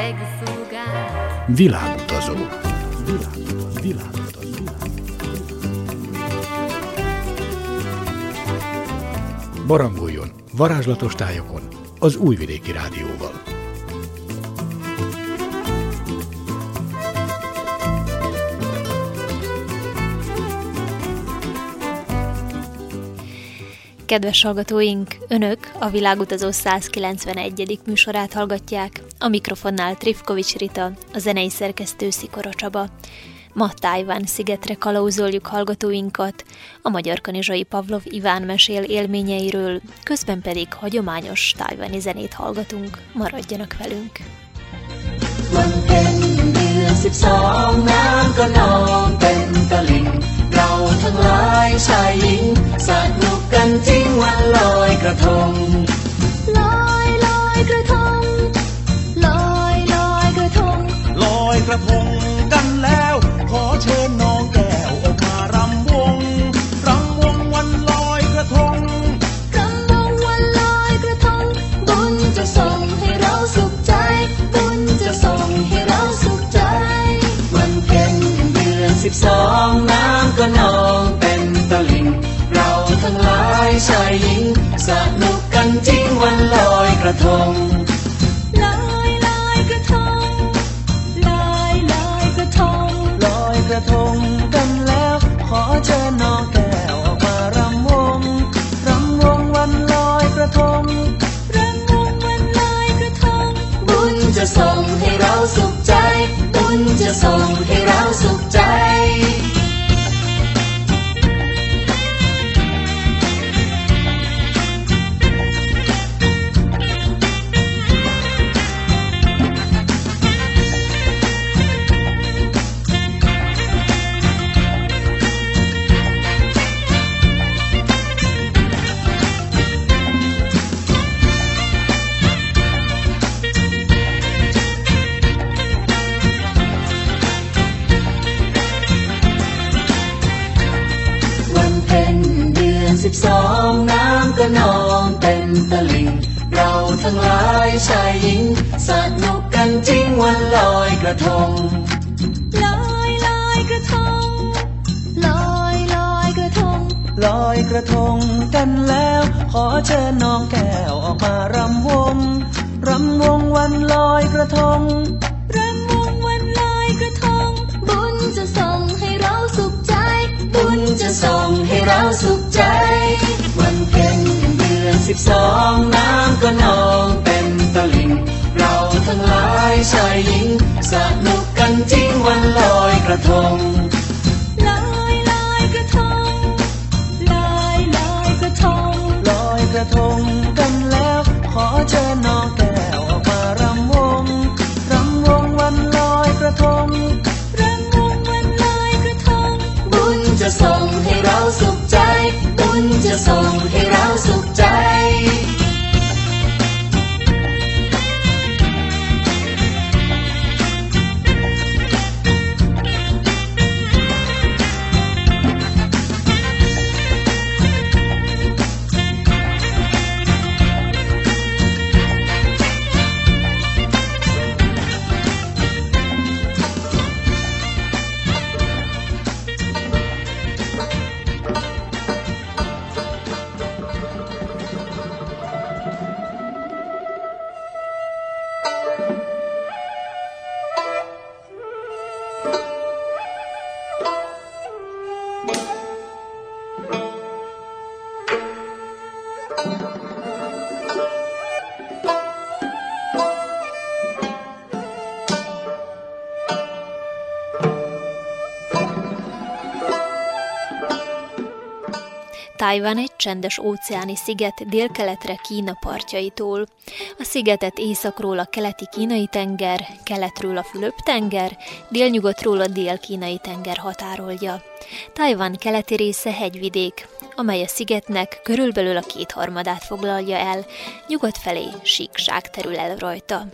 Világutazó. Világutazó. Világutazó. Barangoljon varázslatos tájokon az Újvidéki Rádióval. Kedves hallgatóink, Önök a Világutazó 191. műsorát hallgatják, a mikrofonnál Trifkovics Rita, a zenei szerkesztő Szikora Csaba. Ma Tájván szigetre kalauzoljuk hallgatóinkat, a magyar kanizsai Pavlov Iván mesél élményeiről, közben pedig hagyományos tájváni zenét hallgatunk. Maradjanak velünk! วันเพ็ญเดือนสิบสองน้ำก็นองเป็นตะลิ่งเราทั้งหลายชายหญิงสนุกกันจริงวันลอยกระทง ระทงกันแล้ว ขอเชิญน้องแก้วออกมารำวงรำวงวันลอยกระทงรำวงวันลอยกระทง บุญจะส่งให้เราสุขใจ บุญจะส่งให้เราสุขใจวันเพ็ญเดือนสิบสองน้ำก็นองเป็นตะลิ่งเราทั้งหลายชายหญิงสนุกกันจริงวันลอยกระทง บุญ สนุกกันจริงวันลอยกระทง ลอยลอยกระทง ลอยลอยกระทง ลอยกระทงกันแล้ว ขอเชิญน้องแก้วออกมารำวง รำวงวันลอยกระทง ชายหญิงสนุกกันจริงวันลอยกระทงลอยลอยกระทงลอยลอยกระทงลอยกระทงกันแล้วขอเชิญน้องแก้วออกมารำวงรำวงวันลอยกระทงรำวงวันลอยกระทงบุญจะส่งให้เราสุขใจบุญจะส่ง Tájván egy csendes óceáni sziget délkeletre Kína partjaitól. A szigetet északról a keleti kínai tenger, keletről a Fülöp-tenger, délnyugatról a dél-kínai tenger határolja. Tájván keleti része hegyvidék, amely a szigetnek körülbelül a kétharmadát foglalja el, nyugat felé síkság terül el rajta.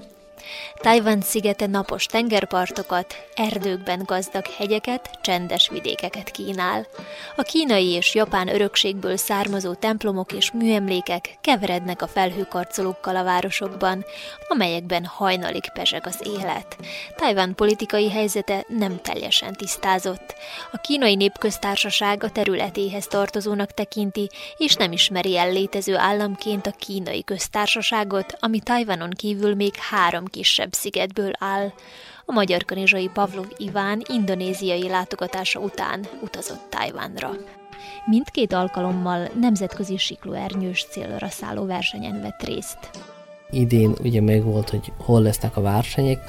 Tajvan szigete napos tengerpartokat, erdőkben gazdag hegyeket, csendes vidékeket kínál. A kínai és japán örökségből származó templomok és műemlékek keverednek a felhőkarcolókkal a városokban, amelyekben hajnalig pezseg az élet. Tajvan politikai helyzete nem teljesen tisztázott. A kínai népköztársaság a területéhez tartozónak tekinti, és nem ismeri el létező államként a kínai köztársaságot, ami Tajvanon kívül még három kisebb szigetből áll. A magyar kanizsai Pavlov Iván indonéziai látogatása után utazott Tajvánra. Mindkét alkalommal nemzetközi siklóernyős célra szálló versenyen vett részt. Idén ugye még volt, hogy hol lesznek a versenyek,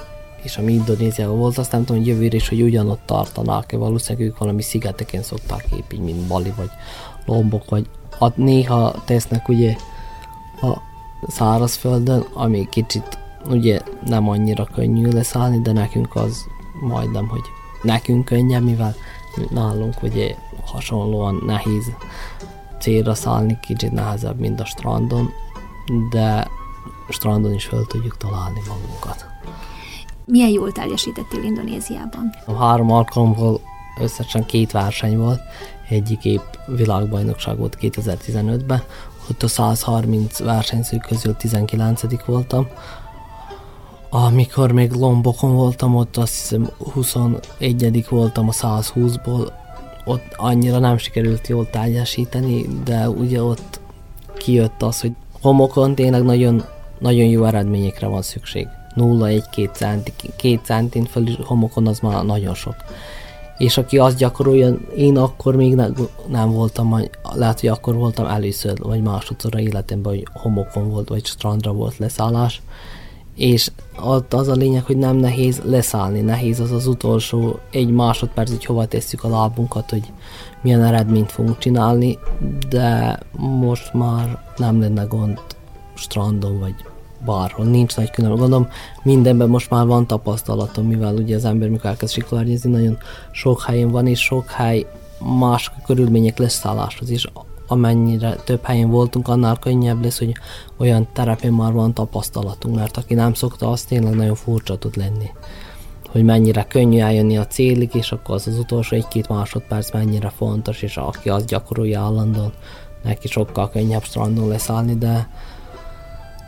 és ami Indonéziában volt, azt nem tudom, hogy jövőre is, hogy ugyanott tartanak-e, valószínűleg ők valami szigeteken szokták építeni, mint Bali, vagy Lombok, vagy hát néha tesznek ugye a szárazföldön, ami kicsit ugye nem annyira könnyű leszállni, de nekünk az majdnem, hogy nekünk könnyebb, mivel nálunk ugye hasonlóan nehéz célra szállni, kicsit nehezebb, mint a strandon, de strandon is fel tudjuk találni magunkat. Milyen jól teljesítettél Indonéziában? A három alkalomból összesen két verseny volt, egyik épp világbajnokság volt 2015-ben, ott a 130 versenyző közül 19 voltam, amikor még Lombokon voltam, ott azt hiszem 21 voltam a 120-ból, ott annyira nem sikerült jól teljesíteni, de ugye ott kijött az, hogy homokon tényleg nagyon, nagyon jó eredményekre van szükség. 0-1-2 centi, 2 centin felül homokon az már nagyon sok. És aki azt gyakorolja, én akkor még ne, nem voltam, lehet, hogy akkor voltam először, vagy másodszor a életemben, hogy homokon volt, vagy strandra volt leszállás, és az a lényeg, hogy nem nehéz leszállni, nehéz az az utolsó egy másodperc, hogy hova tesszük a lábunkat, hogy milyen eredményt fogunk csinálni, de most már nem lenne gond strandon, vagy bárhol, nincs nagy különbség. Gondolom mindenben most már van tapasztalatom, mivel ugye az ember mikor elkezd siklárnyezni, nagyon sok helyen van, és sok hely más körülmények leszálláshoz is amennyire több helyen voltunk, annál könnyebb lesz, hogy olyan terepén már van tapasztalatunk, mert aki nem szokta, az tényleg nagyon furcsa tud lenni. Hogy mennyire könnyű eljönni a célig, és akkor az az utolsó egy-két másodperc mennyire fontos, és aki azt gyakorolja állandóan, neki sokkal könnyebb strandon leszállni, de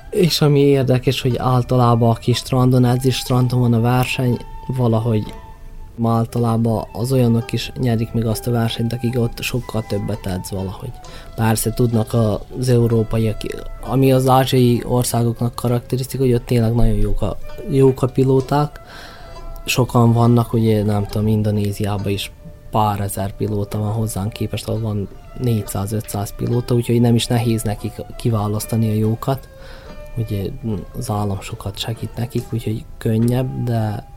és ami érdekes, hogy általában aki strandon edzi, strandon van a verseny, valahogy általában az olyanok is nyerik meg azt a versenyt, akik ott sokkal többet edz valahogy. Persze tudnak az európaiak, ami az ázsiai országoknak karakterisztika, hogy ott tényleg nagyon jók a, jók a pilóták. Sokan vannak, ugye nem tudom, Indonéziában is pár ezer pilóta van hozzánk képest, ahol van 400-500 pilóta, úgyhogy nem is nehéz nekik kiválasztani a jókat. Ugye az állam sokat segít nekik, úgyhogy könnyebb, de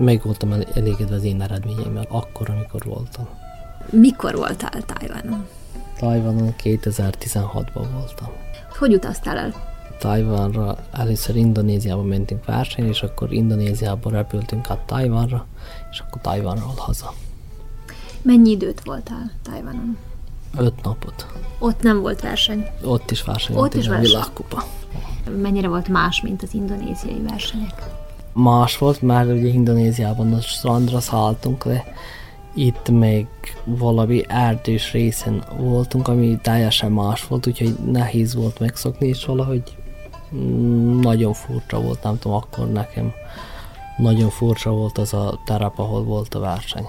meg voltam elégedve az én eredményeimmel akkor, amikor voltam. Mikor voltál Tajvanon? Tajvanon 2016-ban voltam. Hogy utaztál el? Tajvanra először Indonéziába mentünk verseny, és akkor Indonéziába repültünk át Tajvanra, és akkor Tajvanról haza. Mennyi időt voltál Tajvanon? Öt napot. Ott nem volt verseny? Ott is verseny Ott is verseny. világkupa. Mennyire volt más, mint az indonéziai versenyek? Más volt, mert ugye Indonéziában a strandra szálltunk le, itt még valami erdős részen voltunk, ami teljesen más volt, úgyhogy nehéz volt megszokni, és valahogy mm, nagyon furcsa volt, nem tudom, akkor nekem nagyon furcsa volt az a terep, ahol volt a verseny.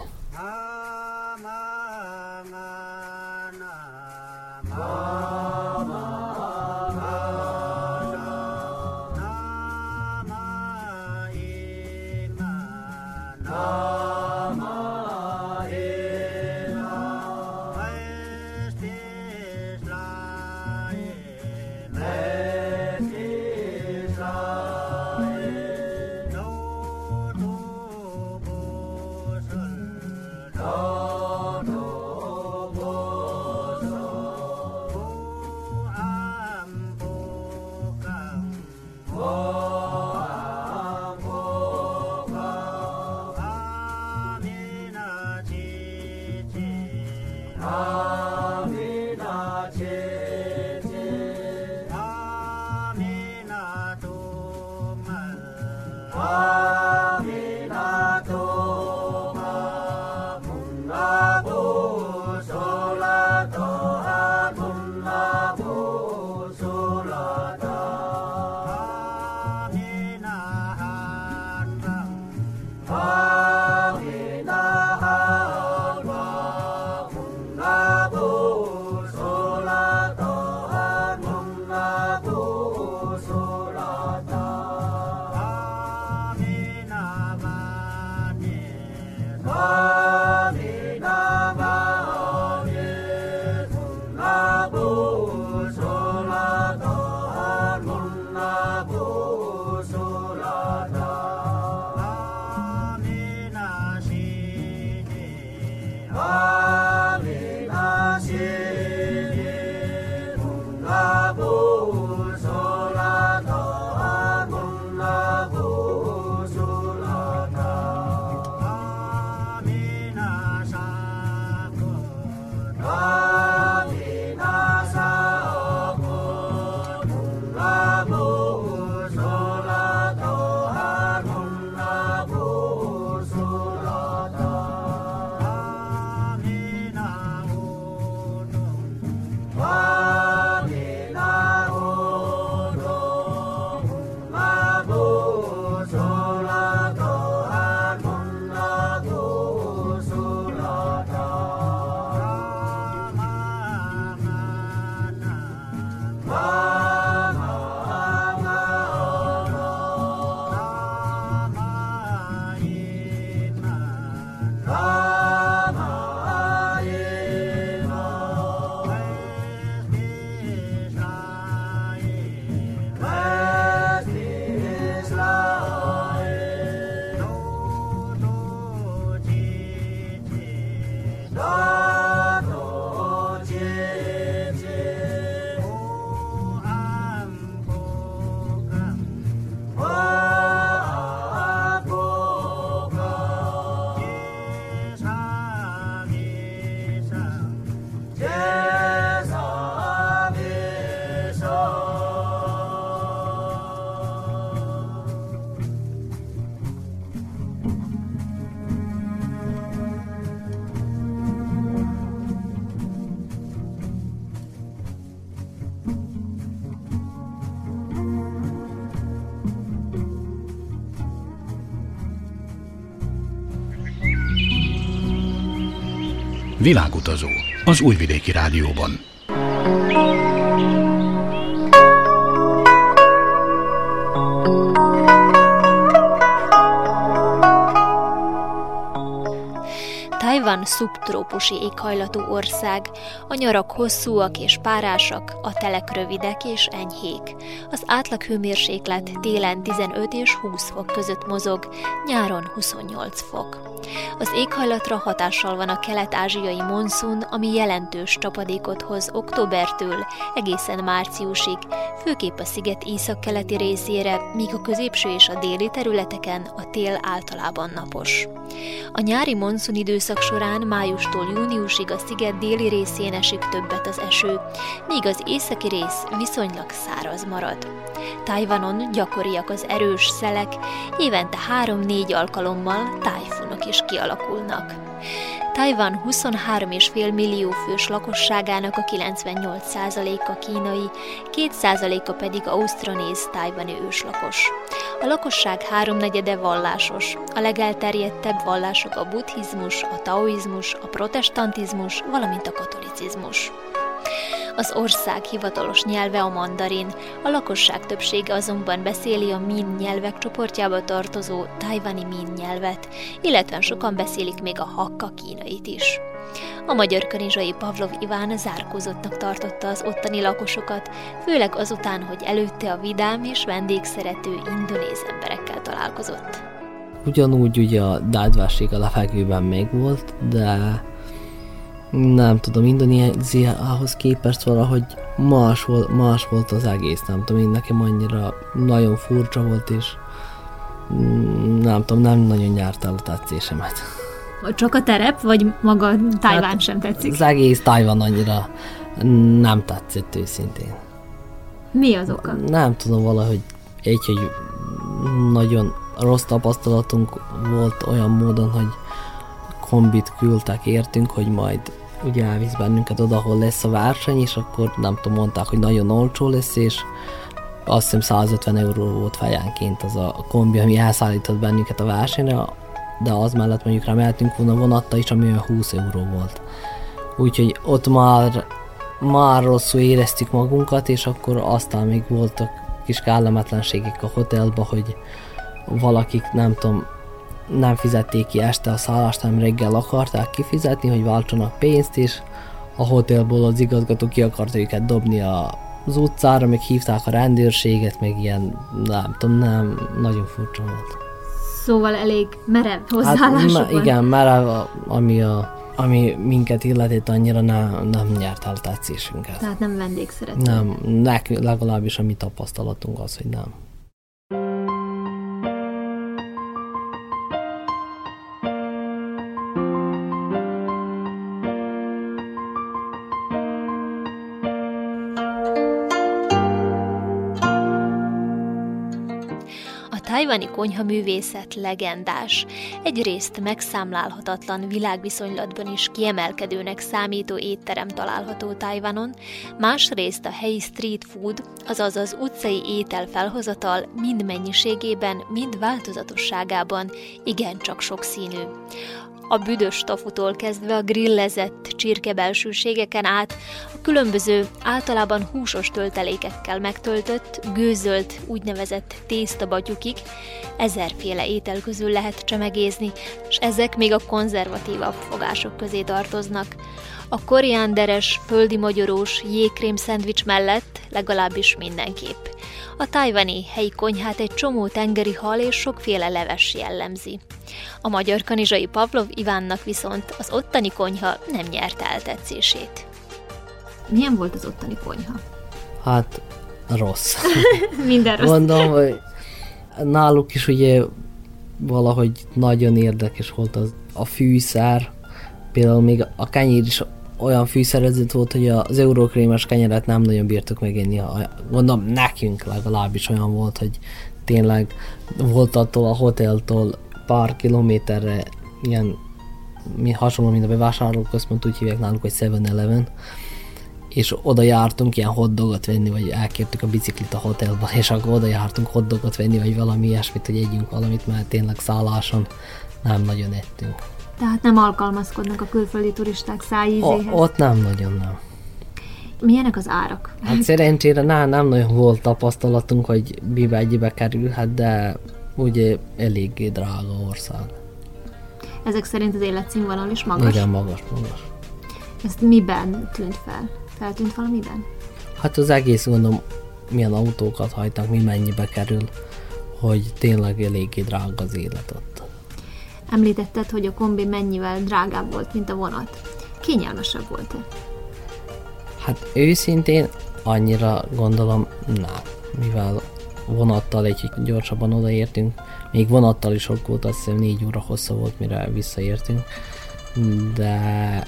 Világutazó az Újvidéki Rádióban. Tajvan szubtrópusi éghajlatú ország, a nyarak hosszúak és párásak, a telek rövidek és enyhék. Az átlag hőmérséklet télen 15 és 20 fok között mozog, nyáron 28 fok. Az éghajlatra hatással van a kelet-ázsiai monszun, ami jelentős csapadékot hoz októbertől egészen márciusig, főképp a sziget északkeleti részére, míg a középső és a déli területeken a tél általában napos. A nyári monszun időszak során májustól júniusig a sziget déli részén esik többet az eső, míg az északi rész viszonylag száraz marad. Tajvanon gyakoriak az erős szelek, évente 3-4 alkalommal tájfunok is kialakulnak. Tajvan 23,5 millió fős lakosságának a 98%-a kínai, 2%-a pedig ausztronéz tajvani őslakos. A lakosság háromnegyede vallásos, a legelterjedtebb vallások a buddhizmus, a taoizmus, a protestantizmus, valamint a katolicizmus. Az ország hivatalos nyelve a mandarin, a lakosság többsége azonban beszéli a min nyelvek csoportjába tartozó tajvani min nyelvet, illetve sokan beszélik még a hakka kínait is. A magyar kanizsai Pavlov Iván zárkózottnak tartotta az ottani lakosokat, főleg azután, hogy előtte a vidám és vendégszerető indonéz emberekkel találkozott. Ugyanúgy ugye a dádvárség a lefekvőben még volt, de nem tudom, Indonéziához képest valahogy más volt, más volt az egész, nem tudom, én nekem annyira nagyon furcsa volt, és mm, nem tudom, nem nagyon nyárt el a tetszésemet. Csak a terep, vagy maga Tájván hát, sem tetszik? Az egész Tájván annyira nem tetszett őszintén. Mi az oka? Nem tudom, valahogy egy, hogy nagyon rossz tapasztalatunk volt olyan módon, hogy kombit küldtek értünk, hogy majd ugye elvisz bennünket oda, ahol lesz a verseny, és akkor nem tudom, mondták, hogy nagyon olcsó lesz, és azt hiszem 150 euró volt fejenként az a kombi, ami elszállított bennünket a versenyre, de az mellett mondjuk rá mehetünk volna vonatta is, ami olyan 20 euró volt. Úgyhogy ott már, már rosszul éreztük magunkat, és akkor aztán még voltak kis kellemetlenségek a hotelba, hogy valakik nem tudom, nem fizették ki este a szállást, hanem reggel akarták kifizetni, hogy váltsanak pénzt, és a hotelból az igazgató ki akarta őket dobni a, az utcára, még hívták a rendőrséget, még ilyen, nem tudom, nem, nagyon furcsa volt. Szóval elég merev hozzáállások hát, Igen, merev, ami a ami minket illetett annyira ne, nem nyert el tetszésünket. Tehát nem vendégszerető. Nem, nekünk legalábbis a mi tapasztalatunk az, hogy nem. Tajvani konyhaművészet legendás, egyrészt megszámlálhatatlan világviszonylatban is kiemelkedőnek számító étterem található Tajvanon, másrészt a helyi street food, azaz az utcai étel felhozatal mind mennyiségében, mind változatosságában igencsak sokszínű a büdös tofutól kezdve a grillezett csirkebelsőségeken át, a különböző, általában húsos töltelékekkel megtöltött, gőzölt, úgynevezett tésztabatyukig, ezerféle étel közül lehet csemegézni, és ezek még a konzervatívabb fogások közé tartoznak. A korianderes, földi magyarós jégkrém szendvics mellett legalábbis mindenképp. A tajvani helyi konyhát egy csomó tengeri hal és sokféle leves jellemzi. A magyar kanizsai Pavlov Ivánnak viszont az ottani konyha nem nyerte el tetszését. Milyen volt az ottani konyha? Hát rossz. Minden rossz. Mondom, hogy náluk is ugye valahogy nagyon érdekes volt az, a fűszer, például még a kenyér is olyan fűszerezett volt, hogy az eurókrémes kenyeret nem nagyon bírtuk megenni. Mondom, nekünk legalábbis olyan volt, hogy tényleg volt attól a hoteltól pár kilométerre ilyen mi hasonló, mint a bevásárlóközpont, úgy hívják náluk, hogy 7-Eleven, és oda jártunk ilyen hotdogot venni, vagy elkértük a biciklit a hotelba, és akkor oda jártunk hotdogot venni, vagy valami ilyesmit, hogy együnk valamit, mert tényleg szálláson nem nagyon ettünk. Tehát nem alkalmazkodnak a külföldi turisták szájízéhez? O, ott nem nagyon, nem. Milyenek az árak? Hát szerencsére nem, nem nagyon volt tapasztalatunk, hogy mibe egybe kerülhet, de ugye eléggé drága ország. Ezek szerint az életszínvonal is magas? Igen, magas, magas. Ezt miben tűnt fel? Feltűnt valamiben? Hát az egész gondolom, milyen autókat hajtanak, mi mennyibe kerül, hogy tényleg eléggé drága az élet ott. Említetted, hogy a kombi mennyivel drágább volt, mint a vonat. Kényelmesebb volt-e? Hát őszintén annyira gondolom nem, mivel vonattal egy gyorsabban odaértünk, még vonattal is sok volt, azt hiszem négy óra hossza volt, mire visszaértünk, de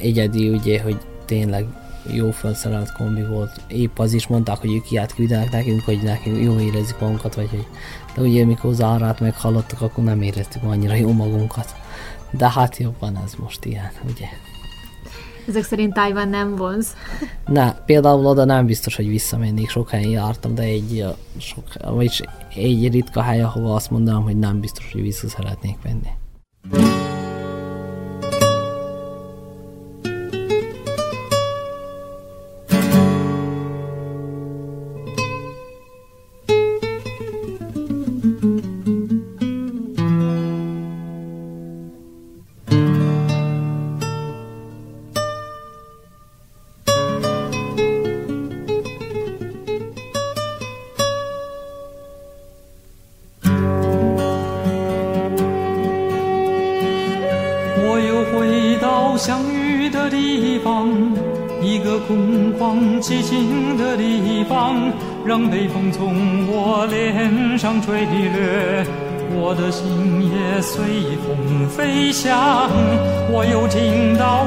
egyedi ugye, hogy tényleg jó felszerelt kombi volt. Épp az is mondták, hogy ők ilyet küldenek nekünk, hogy nekünk jó érezzük magunkat, vagy hogy... De ugye mikor az árát meghallottak, akkor nem éreztük annyira jó magunkat. De hát jobban ez most ilyen, ugye. Ezek szerint Tájván nem vonz. Ne, például oda nem biztos, hogy visszamennék, sok helyen jártam, de egy, sok, vagyis egy ritka hely, ahova azt mondanám, hogy nem biztos, hogy vissza szeretnék menni.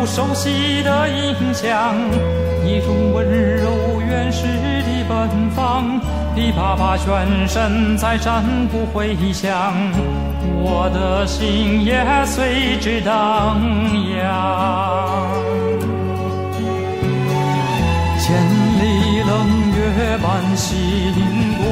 熟悉的音响，一种温柔原始的奔放，噼啪啪旋声在山谷回响，我的心也随之荡漾。千里冷月伴星光，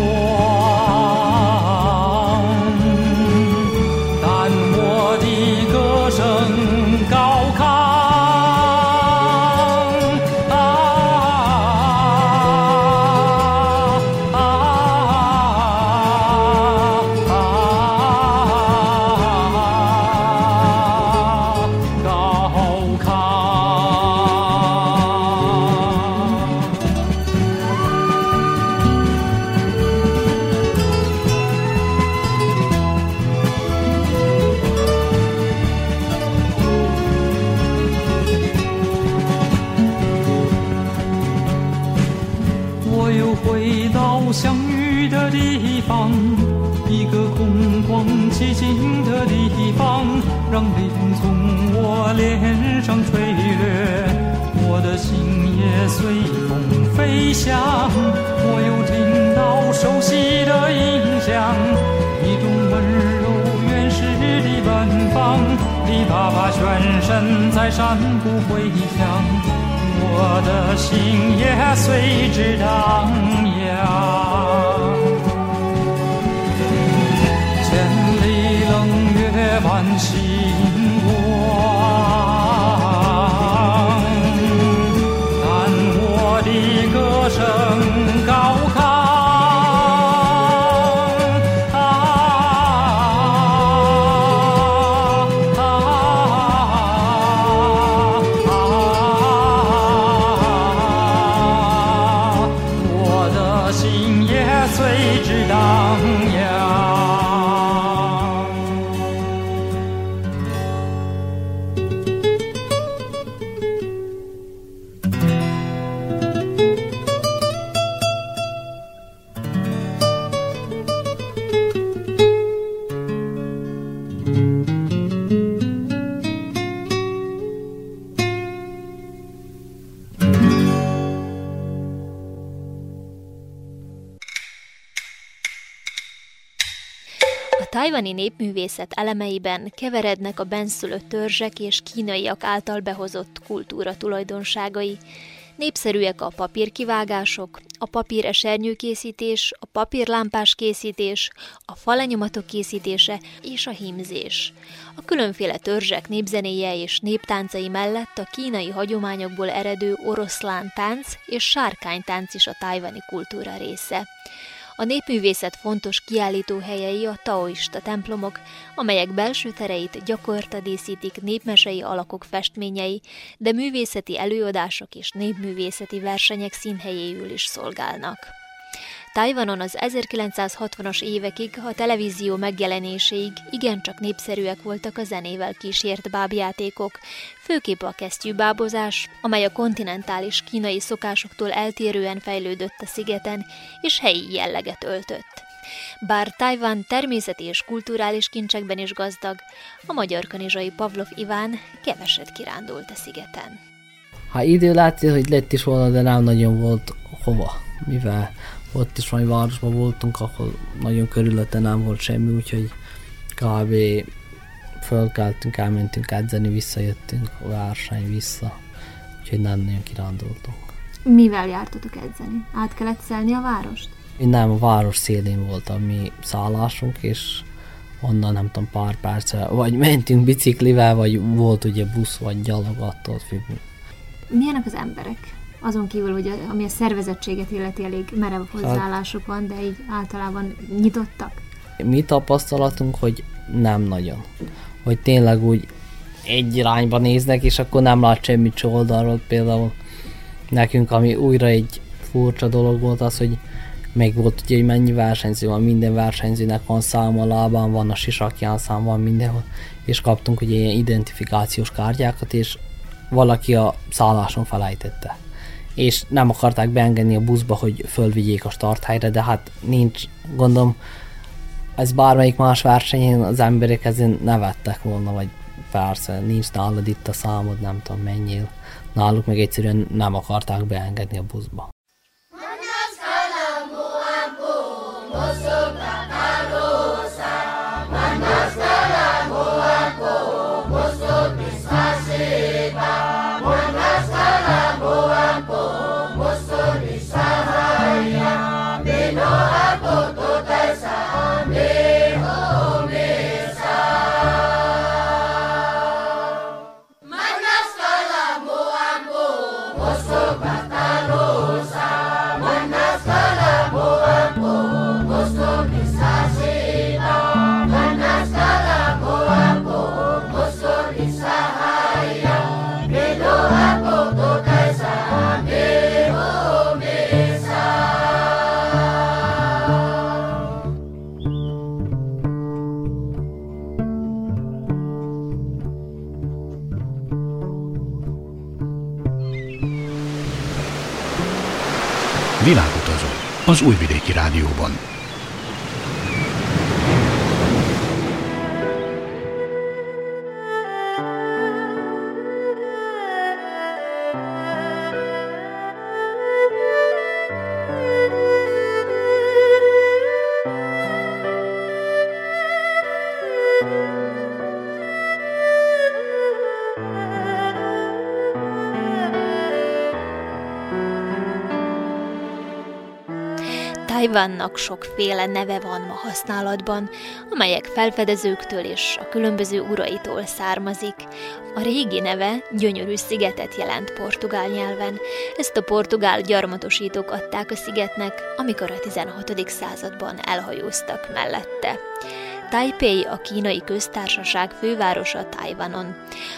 相遇的地方，一个空旷寂静的地方，让微风从我脸上吹掠，我的心也随风飞翔。我又听到熟悉的音响，一种温柔原始的芬芳。你爸爸全身在山谷回响，我的心也随之荡漾。月半星光，但我的歌声 tajvani népművészet elemeiben keverednek a benszülött törzsek és kínaiak által behozott kultúra tulajdonságai. Népszerűek a papírkivágások, a papír esernyőkészítés, a papírlámpás készítés, a falenyomatok készítése és a hímzés. A különféle törzsek népzenéje és néptáncai mellett a kínai hagyományokból eredő oroszlán tánc és sárkánytánc is a tájvani kultúra része. A népművészet fontos kiállítóhelyei a taoista templomok, amelyek belső tereit gyakorta díszítik népmesei alakok festményei, de művészeti előadások és népművészeti versenyek színhelyéül is szolgálnak. Tajvanon az 1960-as évekig a televízió megjelenéséig igencsak népszerűek voltak a zenével kísért bábjátékok, főképp a kesztyűbábozás, amely a kontinentális kínai szokásoktól eltérően fejlődött a szigeten, és helyi jelleget öltött. Bár Tajvan természeti és kulturális kincsekben is gazdag, a magyar kanizsai Pavlov Iván keveset kirándult a szigeten. Ha idő látszik, hogy lett is volna, de nem nagyon volt hova, mivel ott is valami városban voltunk, ahol nagyon körülötte nem volt semmi, úgyhogy kb. fölkeltünk, elmentünk edzeni, visszajöttünk a verseny vissza, úgyhogy nem nagyon kirándultunk. Mivel jártatok edzeni? Át kellett szelni a várost? Én nem, a város szélén volt a mi szállásunk, és onnan nem tudom pár percre, vagy mentünk biciklivel, vagy volt ugye busz, vagy gyalog, attól függ. Milyenek az emberek? Azon kívül, hogy a, ami a szervezettséget illeti elég merev hát- hozzáállásuk van, de így általában nyitottak? Mi tapasztalatunk, hogy nem nagyon. Hogy tényleg úgy egy irányba néznek, és akkor nem lát semmit oldalról. Például nekünk, ami újra egy furcsa dolog volt az, hogy meg volt ugye, hogy mennyi versenyző van, minden versenyzőnek van száma, a lábán van, a sisakján szám van mindenhol, és kaptunk ugye ilyen identifikációs kártyákat, és valaki a szálláson felejtette és nem akarták beengedni a buszba, hogy fölvigyék a starthelyre, de hát nincs, gondolom, ez bármelyik más versenyen az emberek ezen nevettek volna, vagy persze, nincs nálad itt a számod, nem tudom mennyire. Náluk meg egyszerűen nem akarták beengedni a buszba. Az Újvidéki Rádióban. Tajvannak sokféle neve van ma használatban, amelyek felfedezőktől és a különböző uraitól származik. A régi neve gyönyörű szigetet jelent portugál nyelven. Ezt a portugál gyarmatosítók adták a szigetnek, amikor a 16. században elhajóztak mellette. Taipei a kínai köztársaság fővárosa Tajvanon.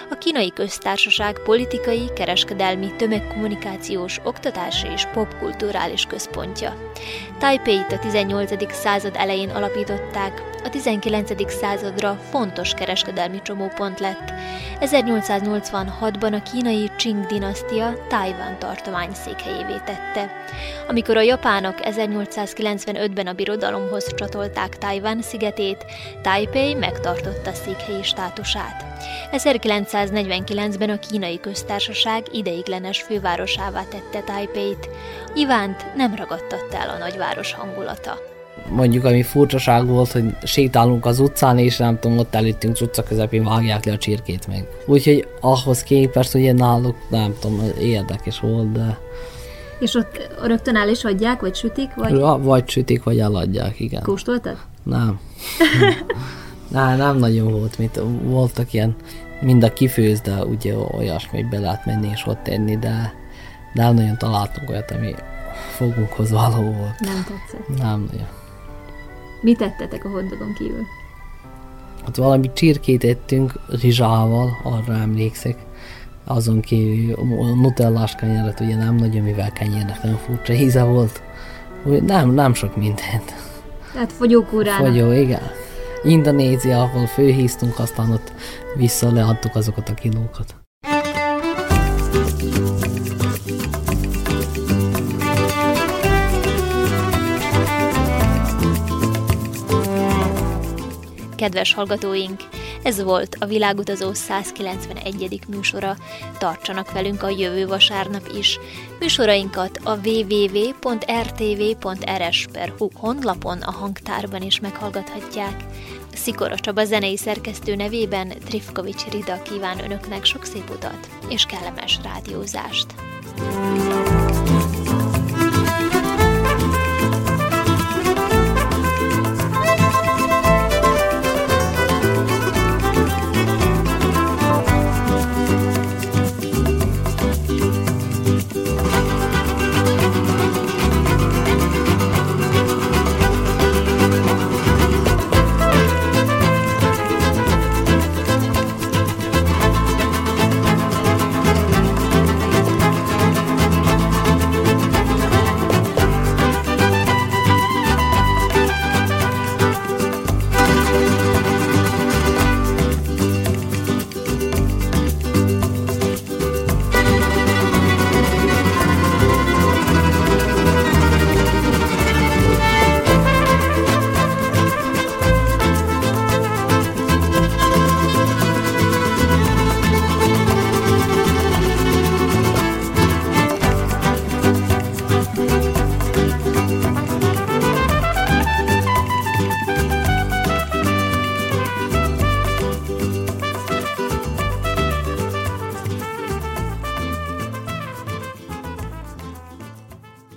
A kínai köztársaság politikai, kereskedelmi, tömegkommunikációs, oktatási és popkulturális központja. Taipei-t a 18. század elején alapították, a 19. századra fontos kereskedelmi csomópont lett. 1886-ban a kínai Qing dinasztia Tajvan tartomány székhelyévé tette. Amikor a japánok 1895-ben a birodalomhoz csatolták Tajvan szigetét, Taipei megtartotta székhelyi státusát. 1949-ben a kínai köztársaság ideiglenes fővárosává tette Taipei-t. Ivánt nem ragadtatta el a nagyváros hangulata. mondjuk ami furcsaság volt, hogy sétálunk az utcán, és nem tudom, ott előttünk utca közepén vágják le a csirkét meg. Úgyhogy ahhoz képest ugye náluk, nem tudom, érdekes volt, de... És ott rögtön el is adják, vagy sütik, vagy... Ja, vagy sütik, vagy eladják, igen. Kóstoltad? Nem. nem, nem nagyon volt, mit voltak ilyen, mind a kifőz, de ugye olyasmi, be lehet menni és ott tenni, de, de nem nagyon találtunk olyat, ami fogunkhoz való volt. Nem tetszett. Nem nagyon. Mit tettetek a hoddogon kívül? Hát valami csirkét ettünk rizsával, arra emlékszek. Azon kívül a nutellás kenyeret ugye nem nagyon, mivel kenyérnek nagyon furcsa íze volt. Nem, nem sok mindent. Tehát fogyókúrának. Fogyó, igen. Indonézia, ahol főhíztunk, aztán ott vissza leadtuk azokat a kilókat. Kedves hallgatóink, ez volt a Világutazó 191. műsora. Tartsanak velünk a jövő vasárnap is. Műsorainkat a www.rtv.rs.hu honlapon a hangtárban is meghallgathatják. Szikora Csaba zenei szerkesztő nevében Trifkovics Rida kíván önöknek sok szép utat és kellemes rádiózást. thank you